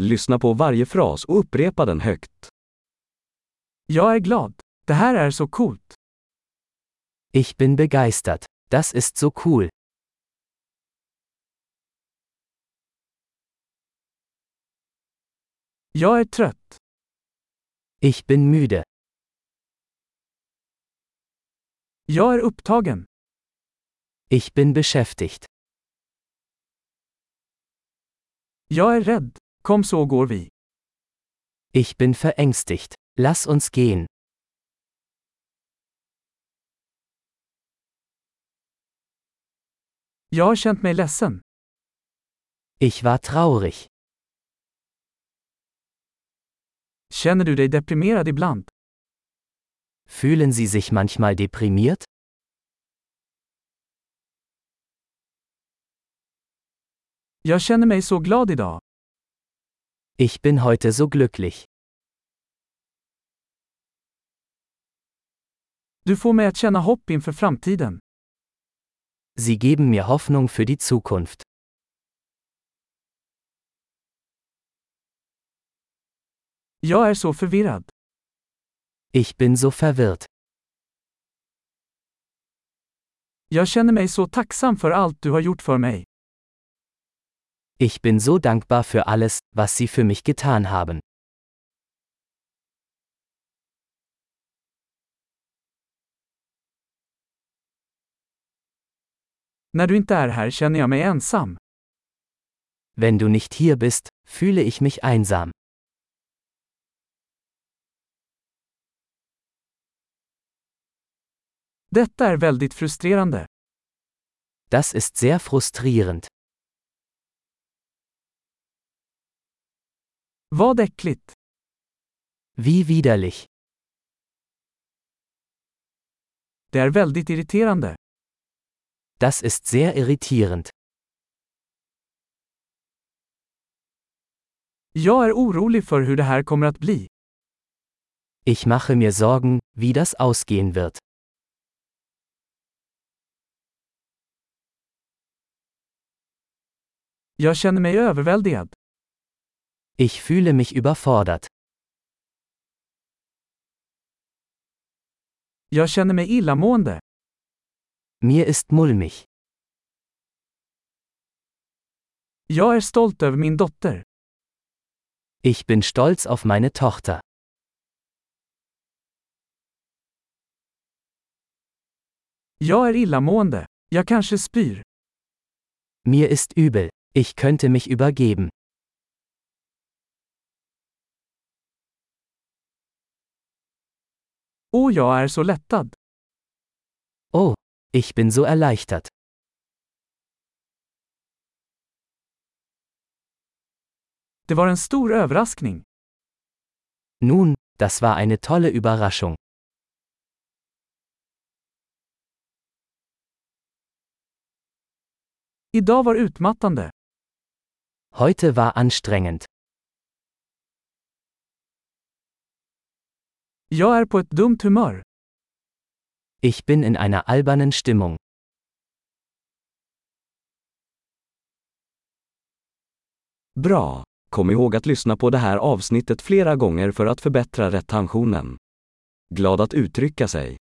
Lyssna på varje fras och upprepa den högt. Jag är glad. Det här är så coolt. Ich bin begeistert. Das ist so cool. Jag är trött. Ich bin müde. Jag är upptagen. Ich bin beschäftigt. Jag är rädd. Kom så går vi. Ich bin verängstigt. Lass uns gehen. Jag har känt mig ledsen. Ich war traurig. Känner du dig deprimerad ibland? Fühlen Sie sich manchmal deprimiert? Jag känner mig så glad idag. Ich bin heute so glücklich. Du får mig att känna hopp inför framtiden. Sie geben mir Hoffnung für die Zukunft. Jag är så förvirrad. Ich bin so verwirrt. Jag känner mig så tacksam för allt du har gjort för mig. Ich bin so dankbar für alles, was Sie für mich getan haben. När du inte är här känner jag mig ensam. Wenn du nicht hier bist, fühle ich mich einsam. Detta är väldigt frustrerande. Das ist sehr frustrierend. Vad äckligt. Wie widerlich. Det är väldigt irriterande. Das ist sehr irritierend. Jag är orolig för hur det här kommer att bli. Ich mache mir Sorgen, wie das ausgehen wird. Jag känner mig överväldigad. Ich fühle mich überfordert. Jag känner mig illamående. Mir ist mulmig. Jag är stolt över min dotter. Ich bin stolz auf meine Tochter. Jag är illamående. Jag kanske spyr. Mir ist übel. Ich könnte mich übergeben. Och jag är så lättad. Oh, ich bin so erleichtert. Det var en stor överraskning. Nun, das war eine tolle Überraschung. Idag var utmattande. Heute war anstrengend. Jag är på ett dumt humör. Ich bin in einer albernen Stimmung. Bra! Kom ihåg att lyssna på det här avsnittet flera gånger för att förbättra retentionen. Glad att uttrycka sig.